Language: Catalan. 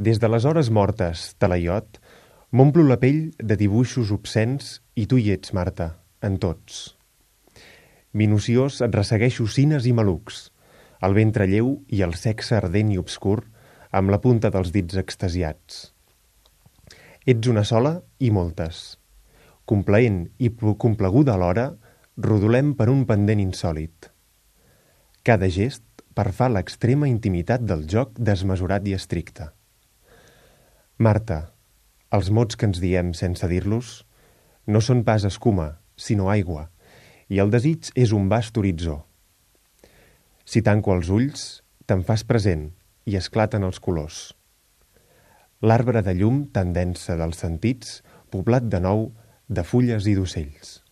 Des de les hores mortes, talaiot, m'omplo la pell de dibuixos obscens i tu hi ets, Marta, en tots. Minuciós et ressegueixo cines i malucs, el ventre lleu i el sexe ardent i obscur, amb la punta dels dits extasiats. Ets una sola i moltes. Complaent i compleguda alhora, rodolem per un pendent insòlid. Cada gest perfà l'extrema intimitat del joc desmesurat i estricte. Marta, els mots que ens diem sense dir-los no són pas escuma, sinó aigua, i el desig és un vast horitzó. Si tanco els ulls, te'n fas present i esclaten els colors. L'arbre de llum tan densa dels sentits, poblat de nou de fulles i d'ocells.